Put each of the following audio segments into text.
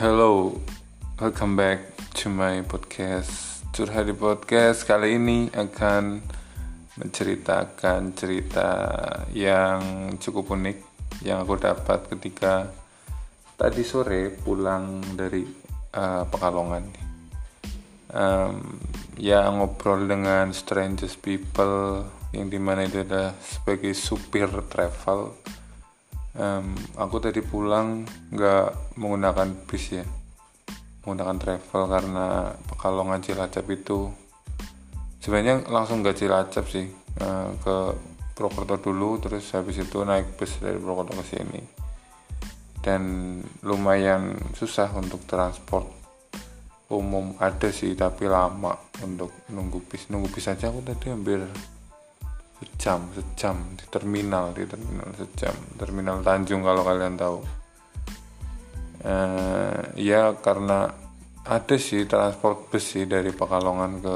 Hello, welcome back to my podcast Curhat di Podcast. Kali ini akan menceritakan cerita yang cukup unik Yang aku dapat ketika tadi sore pulang dari uh, Pekalongan. Um, Ya ngobrol dengan strangers people Yang di mana itu adalah sebagai supir travel um, aku tadi pulang nggak menggunakan bis ya. Menggunakan travel karena Pekalongan Cilacap itu sebenarnya langsung nggak Cilacap sih uh, ke Purwokerto dulu terus habis itu naik bus dari Purwokerto ke sini. Dan lumayan susah untuk transport. Umum ada sih tapi lama untuk nunggu bis. Nunggu bis aja aku tadi hampir sejam sejam di terminal di terminal sejam. Terminal Tanjung kalau kalian tahu. Uh, ya karena ada sih transport bus sih dari Pekalongan ke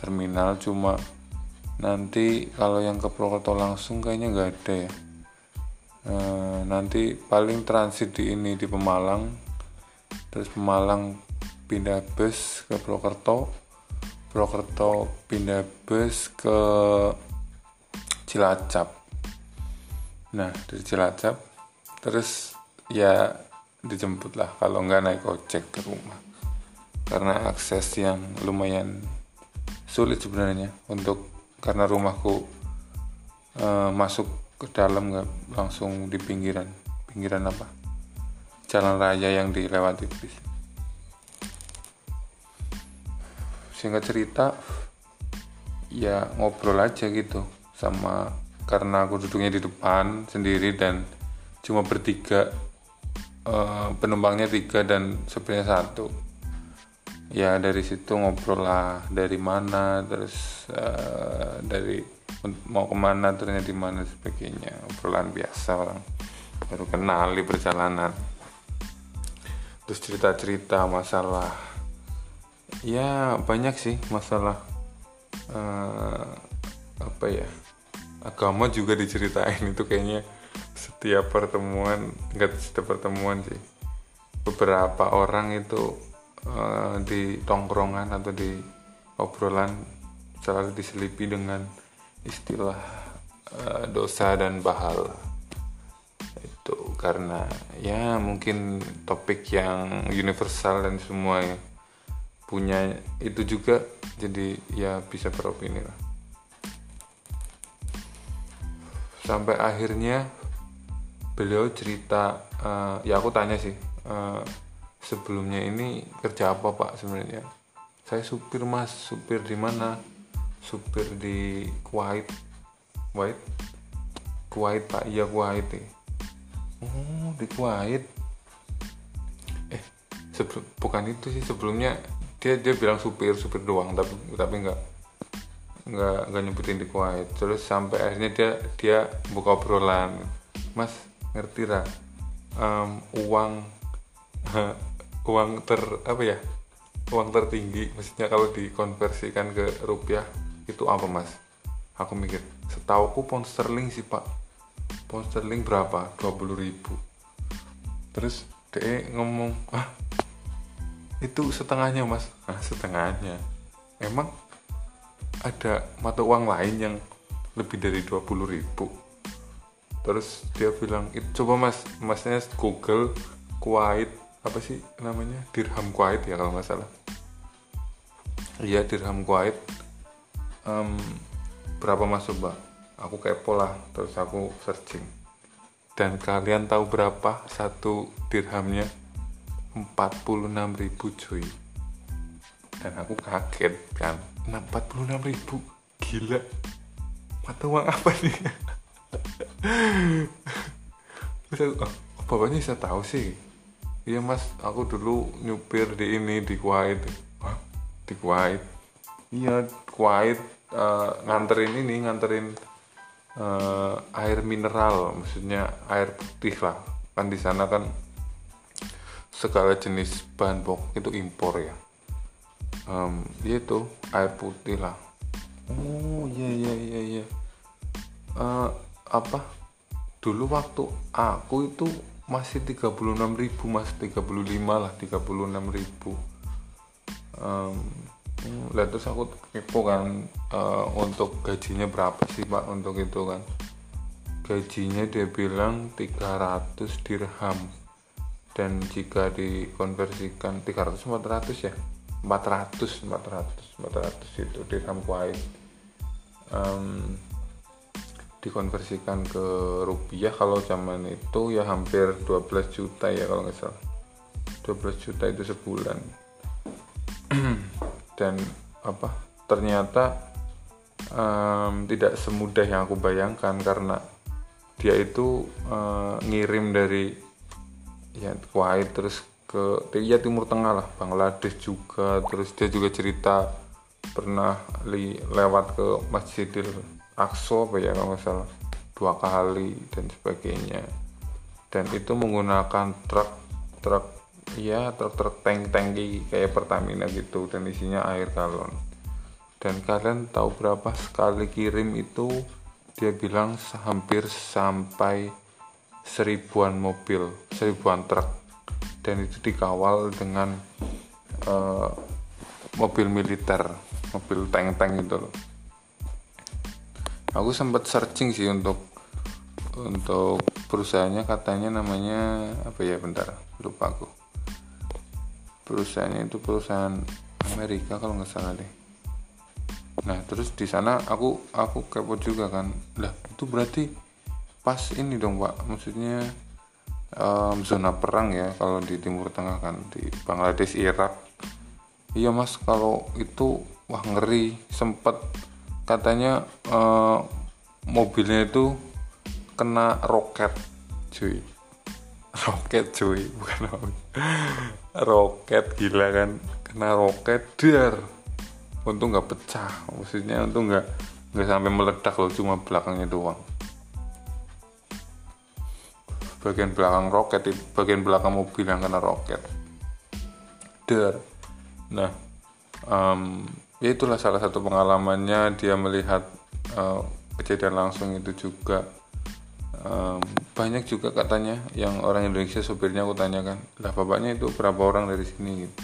terminal cuma nanti kalau yang ke Purwokerto langsung kayaknya nggak ada ya. Uh, nanti paling transit di ini di Pemalang. Terus Pemalang pindah bus ke Purwokerto. Purwokerto pindah bus ke Cilacap. Nah dari Cilacap terus ya dijemput lah kalau nggak naik ojek ke rumah. Karena akses yang lumayan sulit sebenarnya untuk karena rumahku e, masuk ke dalam nggak langsung di pinggiran. Pinggiran apa? Jalan raya yang dilewati bis sehingga cerita ya ngobrol aja gitu sama karena aku duduknya di depan sendiri dan cuma bertiga uh, penumpangnya tiga dan sebenarnya satu. Ya dari situ ngobrol lah dari mana terus uh, dari mau ke mana ternyata di mana sebagainya. Obrolan biasa orang baru kenal di perjalanan. Terus cerita-cerita masalah ya banyak sih masalah uh, apa ya agama juga diceritain itu kayaknya setiap pertemuan enggak setiap pertemuan sih. Beberapa orang itu uh, di tongkrongan atau di obrolan selalu diselipi dengan istilah uh, dosa dan bahal. Itu karena ya mungkin topik yang universal dan semua ya punya itu juga jadi ya bisa beropini lah sampai akhirnya beliau cerita uh, ya aku tanya sih uh, sebelumnya ini kerja apa pak sebenarnya? Saya supir mas. Supir di mana? Supir di Kuwait. Kuwait? Kuwait pak. Iya Kuwait ya. oh di Kuwait? Eh sebelum bukan itu sih. Sebelumnya dia dia bilang supir supir doang tapi tapi enggak nggak nggak nyebutin di Kuwait. Terus sampai akhirnya dia dia buka obrolan. Mas ngerti lah um, uang uang ter apa ya? Uang tertinggi maksudnya kalau dikonversikan ke rupiah itu apa mas? Aku mikir setauku pound sterling sih pak. Pound sterling berapa? 20 ribu. Terus dia ngomong ah itu setengahnya mas. Ah setengahnya? Emang ada mata uang lain yang lebih dari 20 ribu. Terus dia bilang itu coba mas masnya google Kuwait apa sih namanya? Dirham Kuwait ya kalau nggak salah. Iya dirham Kuwait. Um, berapa mas coba? Aku kepo lah terus aku searching. Dan kalian tahu berapa satu dirhamnya? 46 ribu cuy. Dan aku kaget kan 46 ribu. Gila. Mata uang apa nih? Terus aku, oh, bapaknya bisa tahu sih. Iya mas. Aku dulu nyupir di ini di Kuwait. Hah? di Kuwait. Iya Kuwait uh, nganterin ini nganterin uh, air mineral maksudnya air putih lah. Kan di sana kan segala jenis bahan pokok itu impor ya um, dia itu air putih lah. Oh iya iya iya iya. Uh, apa? Dulu waktu aku itu masih 36.000 mas 35 lah 36.000 um, lah terus aku kepo kan uh, untuk gajinya berapa sih pak untuk itu kan? Gajinya dia bilang 300 dirham dan jika dikonversikan 300 400 ya 400 400 400 itu dirham Kuwait um, dikonversikan ke rupiah. Kalau zaman itu ya hampir 12 juta ya kalau nggak salah. 12 juta itu sebulan. Dan apa ternyata um, tidak semudah yang aku bayangkan karena dia itu uh, ngirim dari ya Kuwait terus ke ya Timur Tengah lah Bangladesh juga. Terus dia juga cerita pernah li, lewat ke Masjidil Aqsa apa ya kalau salah. Dua kali dan sebagainya. Dan itu menggunakan truk truk ya truk truk tank tangki kayak Pertamina gitu. Dan isinya air galon. Dan kalian tahu berapa sekali kirim itu? Dia bilang hampir sampai seribuan mobil seribuan truk dan itu dikawal dengan uh, mobil militer mobil tank-tank itu loh. Aku sempat searching sih untuk untuk perusahaannya katanya namanya apa ya bentar lupa aku. Perusahaannya itu perusahaan Amerika kalau nggak salah deh. Nah terus di sana aku aku kepo juga kan. Lah itu berarti pas ini dong pak. Maksudnya um, zona perang ya kalau di Timur Tengah kan di Bangladesh Irak. Iya mas kalau itu wah ngeri sempet. Katanya uh, mobilnya itu kena roket cuy. Roket cuy bukan roket gila kan kena roket dar untung nggak pecah maksudnya untung nggak nggak sampai meledak loh cuma belakangnya doang bagian belakang roket di bagian belakang mobil yang kena roket. Der. Nah um, ya itulah salah satu pengalamannya dia melihat uh, kejadian langsung itu juga. Um, banyak juga katanya yang orang Indonesia sopirnya aku tanyakan lah bapaknya itu berapa orang dari sini? Gitu.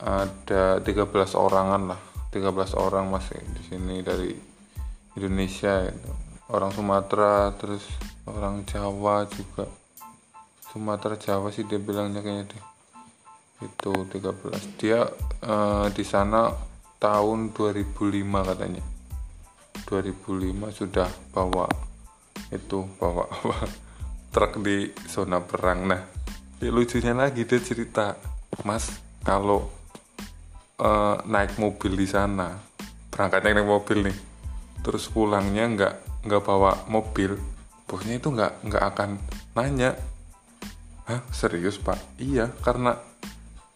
Ada 13 orangan lah 13 orang masih di sini dari Indonesia gitu. Orang Sumatera terus orang Jawa juga. Sumatera Jawa sih dia bilangnya kayaknya deh. Itu 13 dia uh, di sana tahun 2005 katanya. 2005 sudah bawa itu bawa apa? Truk di zona perang. Nah ya lucunya lagi dia cerita mas kalau uh, naik mobil di sana berangkatnya naik mobil nih terus pulangnya nggak nggak bawa mobil bosnya itu nggak nggak akan nanya Hah serius pak? Iya karena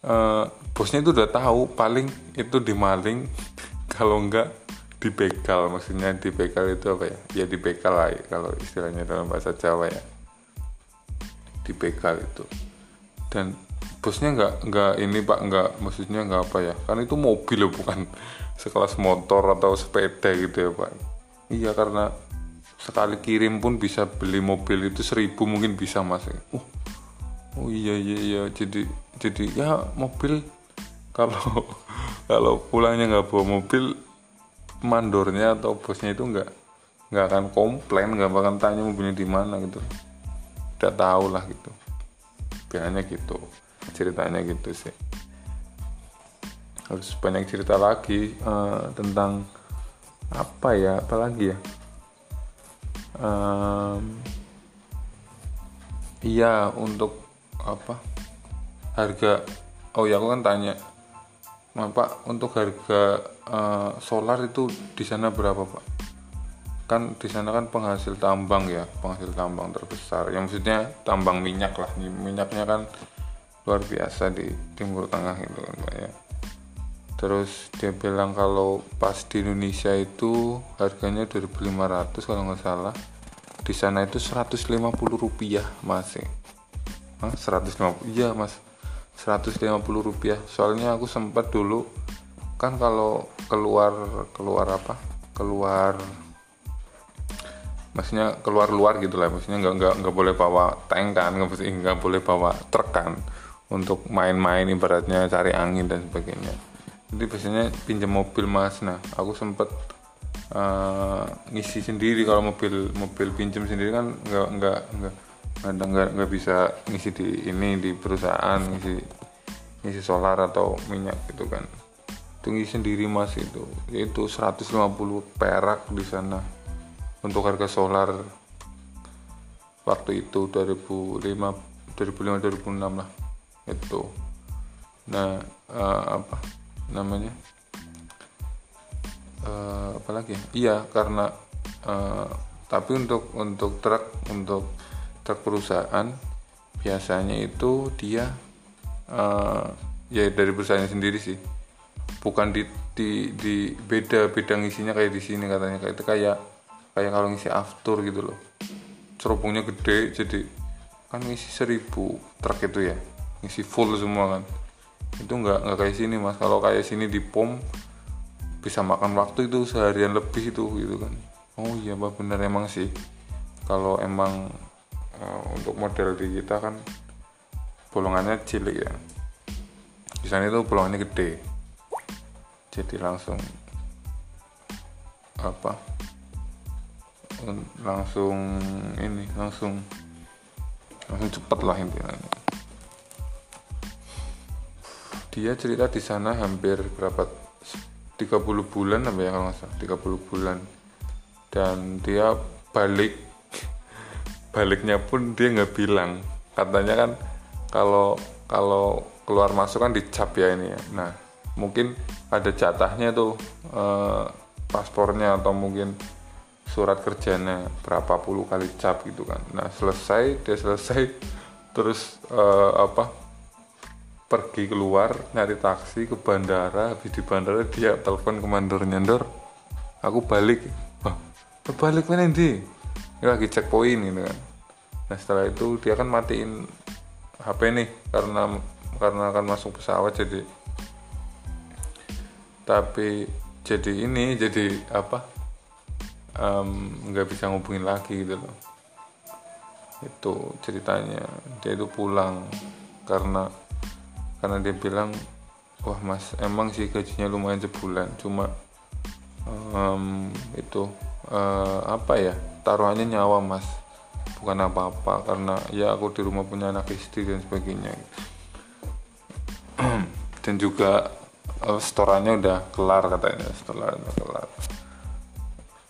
uh, bosnya itu udah tahu paling itu dimaling kalau nggak dibegal maksudnya dibegal itu apa ya? Ya dibegal lah kalau istilahnya dalam bahasa Jawa ya. Dibegal itu. Dan bosnya nggak nggak ini pak nggak maksudnya nggak apa ya? Kan itu mobil ya bukan sekelas motor atau sepeda gitu ya pak. Iya karena sekali kirim pun bisa beli mobil itu seribu mungkin bisa mas. Oh, oh iya iya iya. Jadi jadi ya mobil. Kalau kalau pulangnya nggak bawa mobil mandornya atau bosnya itu nggak nggak akan komplain nggak akan tanya mobilnya di mana gitu. Udah tahu lah gitu. Biasanya gitu. Ceritanya gitu sih. Harus banyak cerita lagi uh, tentang apa ya apalagi ya um, iya untuk apa? Harga oh ya aku kan tanya Pak untuk harga uh, solar itu di sana berapa Pak? Kan di sana kan penghasil tambang ya penghasil tambang terbesar. Yang maksudnya tambang minyak lah. Minyaknya kan luar biasa di timur tengah itu kan Pak ya terus dia bilang kalau pas di Indonesia itu harganya 2500 kalau nggak salah. Di sana itu 150 rupiah masih Hah, 150 iya mas. 150 rupiah. Soalnya aku sempat dulu kan kalau keluar keluar apa? Keluar maksudnya keluar luar gitu lah. Maksudnya nggak nggak nggak boleh bawa tank kan nggak boleh bawa truk kan untuk main-main ibaratnya cari angin dan sebagainya jadi biasanya pinjam mobil mas. Nah aku sempet uh, ngisi sendiri. Kalau mobil mobil pinjam sendiri kan nggak nggak nggak nggak nggak bisa ngisi di ini di perusahaan ngisi ngisi solar atau minyak gitu kan. Tinggi sendiri mas itu. Itu 150 perak di sana untuk harga solar waktu itu 2005 2005 2006 lah. Itu. Nah uh, apa namanya. Uh, apa lagi? Ya? iya karena uh, tapi untuk untuk truk untuk truk perusahaan biasanya itu dia uh, ya dari perusahaannya sendiri sih. Bukan di di di beda beda ngisinya kayak di sini katanya. Kayak itu kayak kayak kalau ngisi after gitu loh. Cerobongnya gede jadi kan ngisi seribu truk itu ya. Ngisi full semua kan itu nggak nggak kayak sini mas. Kalau kayak sini di pom bisa makan waktu itu seharian lebih itu gitu kan. Oh iya mbak bener emang sih. Kalau emang uh, untuk model di kita kan bolongannya cilik ya. Di sana itu bolongannya gede. Jadi langsung apa? Langsung ini langsung langsung cepet lah intinya dia cerita di sana hampir berapa 30 bulan apa ya kalau nggak salah 30 bulan. Dan dia balik baliknya pun dia nggak bilang. Katanya kan kalau kalau keluar masuk kan dicap ya ini ya. Nah mungkin ada jatahnya tuh eh, paspornya atau mungkin surat kerjanya berapa puluh kali cap gitu kan. Nah selesai dia selesai terus eh, apa pergi keluar nyari taksi ke bandara habis di bandara dia telepon komandornya Dor aku balik. Wah, balik mana ini lagi cek poin gitu kan. Nah setelah itu dia kan matiin HP nih karena karena akan masuk pesawat jadi tapi jadi ini jadi apa nggak um, bisa ngubungin lagi gitu loh. Itu ceritanya. Dia itu pulang karena karena dia bilang wah mas emang sih gajinya lumayan sebulan. Cuma um, itu uh, apa ya taruhannya nyawa mas. Bukan apa-apa karena ya aku di rumah punya anak istri dan sebagainya. Dan juga uh, setorannya udah kelar katanya udah kelar.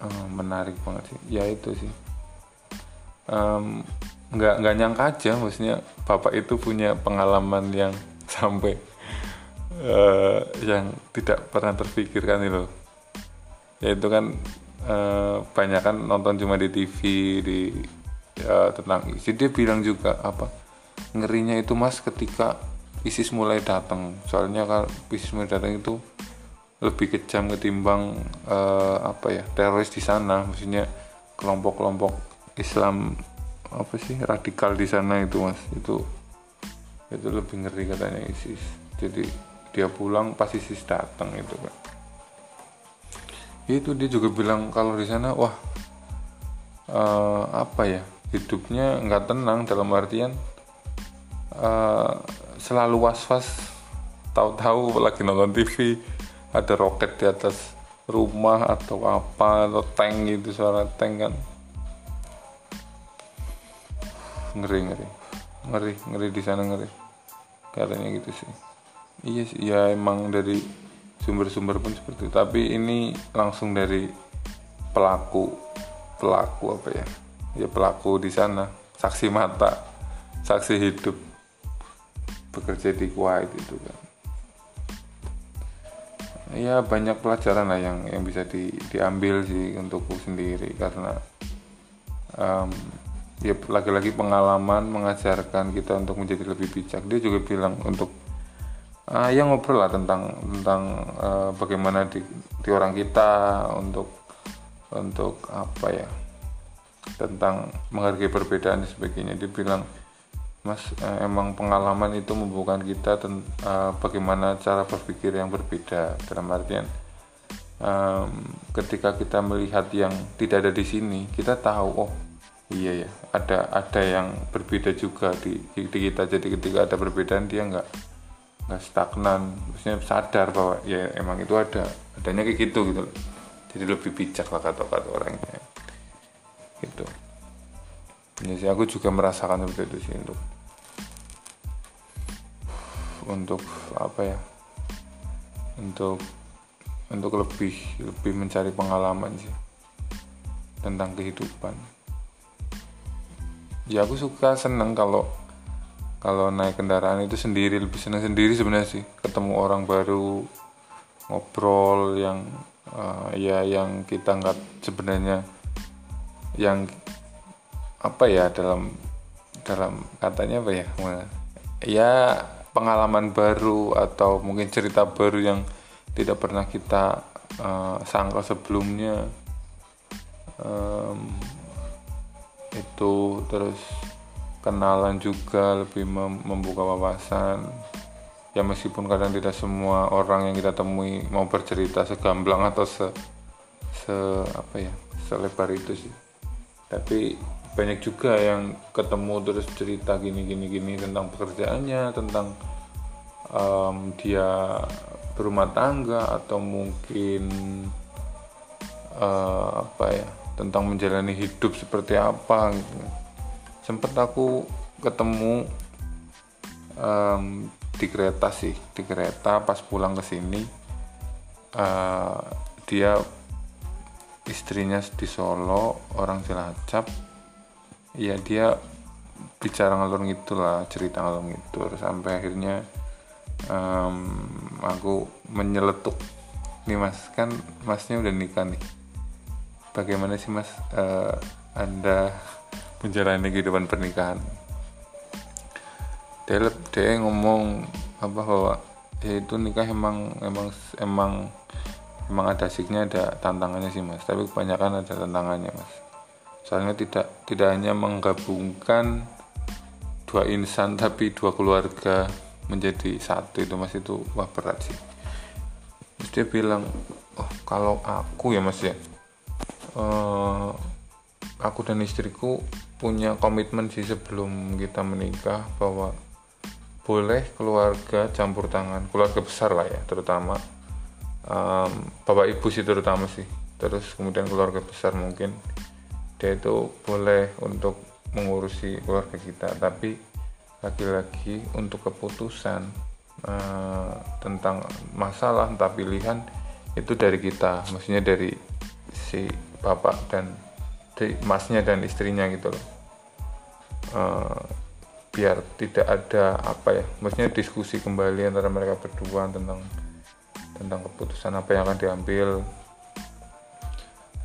Uh, menarik banget sih. Ya itu sih. Um, nggak nggak nyangka aja maksudnya bapak itu punya pengalaman yang sampai uh, yang tidak pernah terpikirkan itu ya itu kan uh, banyak kan nonton cuma di TV di ya, tentang isi. Dia bilang juga apa ngerinya itu mas ketika ISIS mulai datang. Soalnya kan ISIS mulai datang itu lebih kejam ketimbang uh, apa ya teroris di sana. Maksudnya kelompok-kelompok Islam apa sih radikal di sana itu mas. Itu itu lebih ngeri katanya ISIS. Jadi dia pulang pas ISIS datang itu kan itu dia juga bilang kalau di sana wah uh, apa ya hidupnya nggak tenang dalam artian uh, selalu was-was tahu-tahu lagi nonton TV ada roket di atas rumah atau apa atau tank gitu suara tank kan. Ngeri ngeri. Ngeri ngeri di sana ngeri katanya gitu sih. Iya sih ya emang dari sumber-sumber pun seperti itu. Tapi ini langsung dari pelaku pelaku apa ya? Ya pelaku di sana saksi mata saksi hidup bekerja di Kuwait itu kan. Ya banyak pelajaran lah yang yang bisa di, diambil sih untukku sendiri karena um, ya lagi-lagi pengalaman mengajarkan kita untuk menjadi lebih bijak. Dia juga bilang untuk uh, ya ngobrol lah tentang tentang uh, bagaimana di, di orang kita untuk untuk apa ya tentang menghargai perbedaan dan sebagainya. Dia bilang Mas eh, emang pengalaman itu membuka kita ten, uh, bagaimana cara berpikir yang berbeda. Dalam artian um, ketika kita melihat yang tidak ada di sini kita tahu oh iya ya ada ada yang berbeda juga di, di, kita. Jadi ketika ada perbedaan dia nggak nggak stagnan. Maksudnya sadar bahwa ya emang itu ada. Adanya kayak gitu gitu. Jadi lebih bijak lah kata-kata orangnya. Gitu. Ya sih aku juga merasakan seperti itu sih untuk untuk apa ya? Untuk untuk lebih lebih mencari pengalaman sih tentang kehidupan ya aku suka seneng kalau kalau naik kendaraan itu sendiri lebih seneng sendiri sebenarnya sih. Ketemu orang baru ngobrol yang uh, ya yang kita nggak sebenarnya yang apa ya dalam dalam katanya apa ya ya pengalaman baru atau mungkin cerita baru yang tidak pernah kita uh, sangka sebelumnya. Um, itu terus kenalan juga lebih mem membuka wawasan. Ya meskipun kadang tidak semua orang yang kita temui mau bercerita segamblang atau se se apa ya selebar itu sih. Tapi banyak juga yang ketemu terus cerita gini gini gini tentang pekerjaannya tentang um, dia berumah tangga atau mungkin uh, apa ya tentang menjalani hidup seperti apa gitu. sempat aku ketemu um, di kereta sih di kereta pas pulang ke sini uh, dia istrinya di Solo orang Cilacap. Ya dia bicara ngalur gitu lah cerita ngalur gitu sampai akhirnya um, aku menyeletuk. Nih mas kan masnya udah nikah nih bagaimana sih mas uh, anda menjalani kehidupan pernikahan? Dia, dia ngomong apa bahwa ya itu nikah emang emang emang emang ada asiknya ada tantangannya sih mas. Tapi kebanyakan ada tantangannya mas. Soalnya tidak tidak hanya menggabungkan dua insan tapi dua keluarga menjadi satu itu mas itu wah berat sih. Terus dia bilang oh kalau aku ya mas ya uh, aku dan istriku punya komitmen sih sebelum kita menikah bahwa boleh keluarga campur tangan. Keluarga besar lah ya terutama. Um, bapak ibu sih terutama sih. Terus kemudian keluarga besar mungkin. Dia itu boleh untuk mengurusi keluarga kita. Tapi lagi-lagi untuk keputusan uh, tentang masalah entah pilihan itu dari kita. Maksudnya dari si bapak dan masnya dan istrinya gitu loh. Uh, biar tidak ada apa ya maksudnya diskusi kembali antara mereka berdua tentang tentang keputusan apa yang akan diambil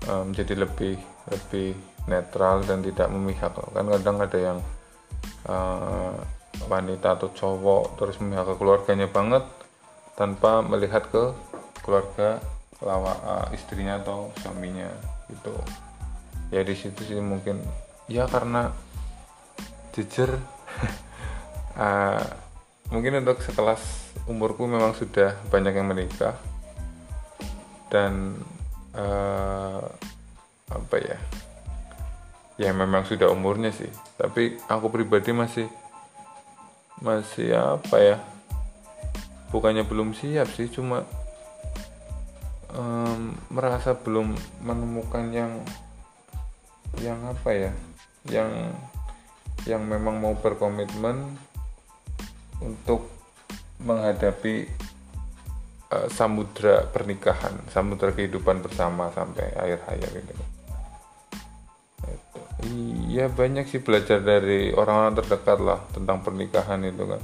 um, menjadi lebih lebih netral dan tidak memihak. Kan kadang ada yang uh, wanita atau cowok terus memihak ke keluarganya banget tanpa melihat ke keluarga lawa istrinya atau suaminya gitu. Ya di situ sih mungkin ya karena jujur uh, mungkin untuk sekelas umurku memang sudah banyak yang menikah. Dan uh, apa ya ya memang sudah umurnya sih. Tapi aku pribadi masih masih apa ya bukannya belum siap sih cuma um, merasa belum menemukan yang yang apa ya yang yang memang mau berkomitmen untuk menghadapi uh, samudra pernikahan samudra kehidupan bersama sampai akhir hayat itu. Iya banyak sih belajar dari orang-orang terdekat lah tentang pernikahan itu kan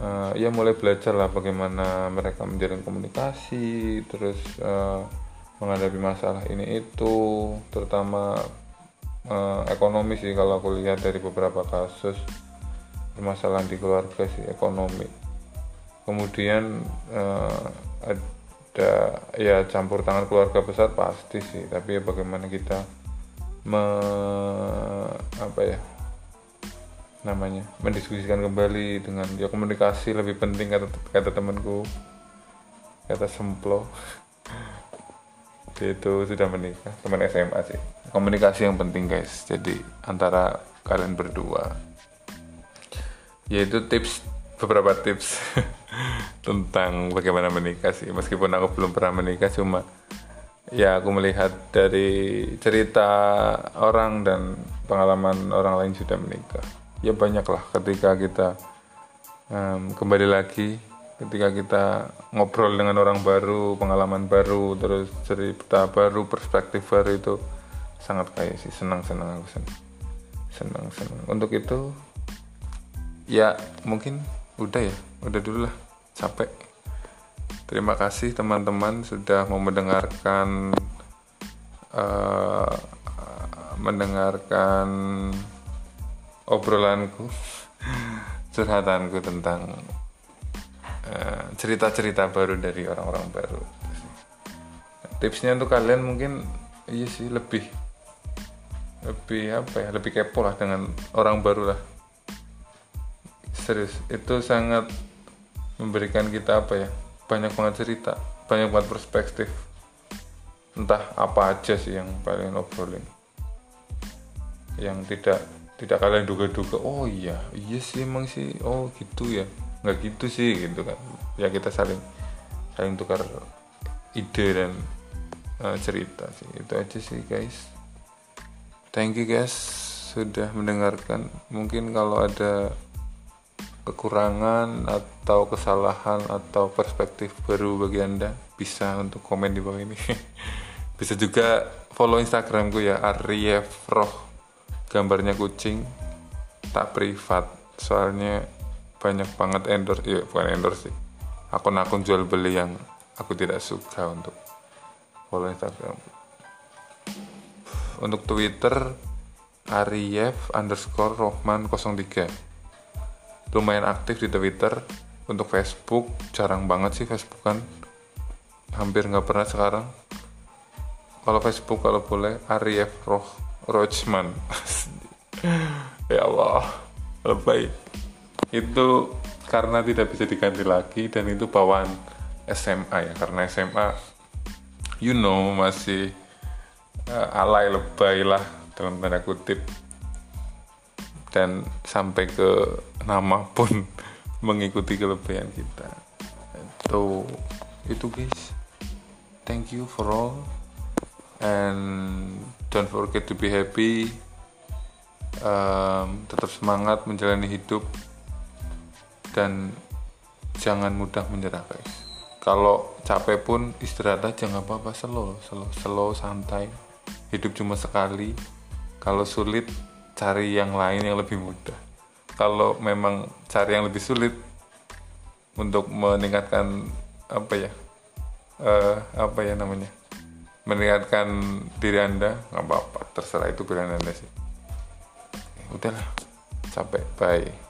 uh, ya mulai belajar lah bagaimana mereka menjalin komunikasi terus uh, menghadapi masalah ini itu terutama uh, ekonomi sih kalau aku lihat dari beberapa kasus permasalahan di keluarga sih ekonomi. Kemudian uh, ada ya campur tangan keluarga besar pasti sih tapi ya bagaimana kita me, apa ya namanya mendiskusikan kembali dengan ya komunikasi lebih penting kata kata temanku kata semplo. Itu sudah menikah teman SMA sih. Komunikasi yang penting guys. Jadi antara kalian berdua. Yaitu tips beberapa tips tentang bagaimana menikah sih. Meskipun aku belum pernah menikah cuma ya aku melihat dari cerita orang dan pengalaman orang lain sudah menikah ya banyaklah ketika kita um, kembali lagi ketika kita ngobrol dengan orang baru pengalaman baru terus cerita baru perspektif baru itu sangat kaya sih. Senang senang aku senang. Senang untuk itu ya mungkin udah ya. Udah dulu lah. Capek. Terima kasih teman-teman sudah mau mendengarkan uh, mendengarkan obrolanku curhatanku tentang Eh, cerita-cerita uh, baru dari orang-orang baru. Tipsnya untuk kalian mungkin iya sih lebih lebih apa ya lebih kepo lah dengan orang baru lah. Serius itu sangat memberikan kita apa ya banyak banget cerita banyak banget perspektif. Entah apa aja sih yang paling obrolin. Yang tidak tidak kalian duga-duga oh iya iya sih emang sih oh gitu ya. Nggak gitu sih gitu kan. Ya kita saling saling tukar ide dan uh, cerita sih. Itu aja sih guys. Thank you guys sudah mendengarkan. Mungkin kalau ada kekurangan atau kesalahan atau perspektif baru bagi anda bisa untuk komen di bawah ini. Bisa juga follow instagramku ya Arief Roh gambarnya kucing tak privat. Soalnya banyak banget endorse ya bukan endorse sih. Akun-akun jual beli yang aku tidak suka untuk follow Instagram. Untuk Twitter Ariyef underscore Rohman 03 lumayan aktif di Twitter. Untuk Facebook jarang banget sih Facebook kan. Hampir nggak pernah sekarang. Kalau Facebook kalau boleh Ariyef Roh Rochman. Ya Allah lebay. Itu karena tidak bisa diganti lagi dan itu bawaan SMA ya. Karena SMA you know masih uh, alay lebay lah dalam tanda kutip. Dan sampai ke nama pun mengikuti kelebihan kita. Itu itu guys. Thank you for all and don't forget to be happy. Um, tetap semangat menjalani hidup. Dan jangan mudah menyerah guys. Kalau capek pun istirahat aja nggak apa-apa slow slow slow santai. Hidup cuma sekali. Kalau sulit cari yang lain yang lebih mudah. Kalau memang cari yang lebih sulit untuk meningkatkan apa ya uh, apa ya namanya meningkatkan diri anda nggak apa-apa terserah itu pilihan anda sih. Udahlah capek bye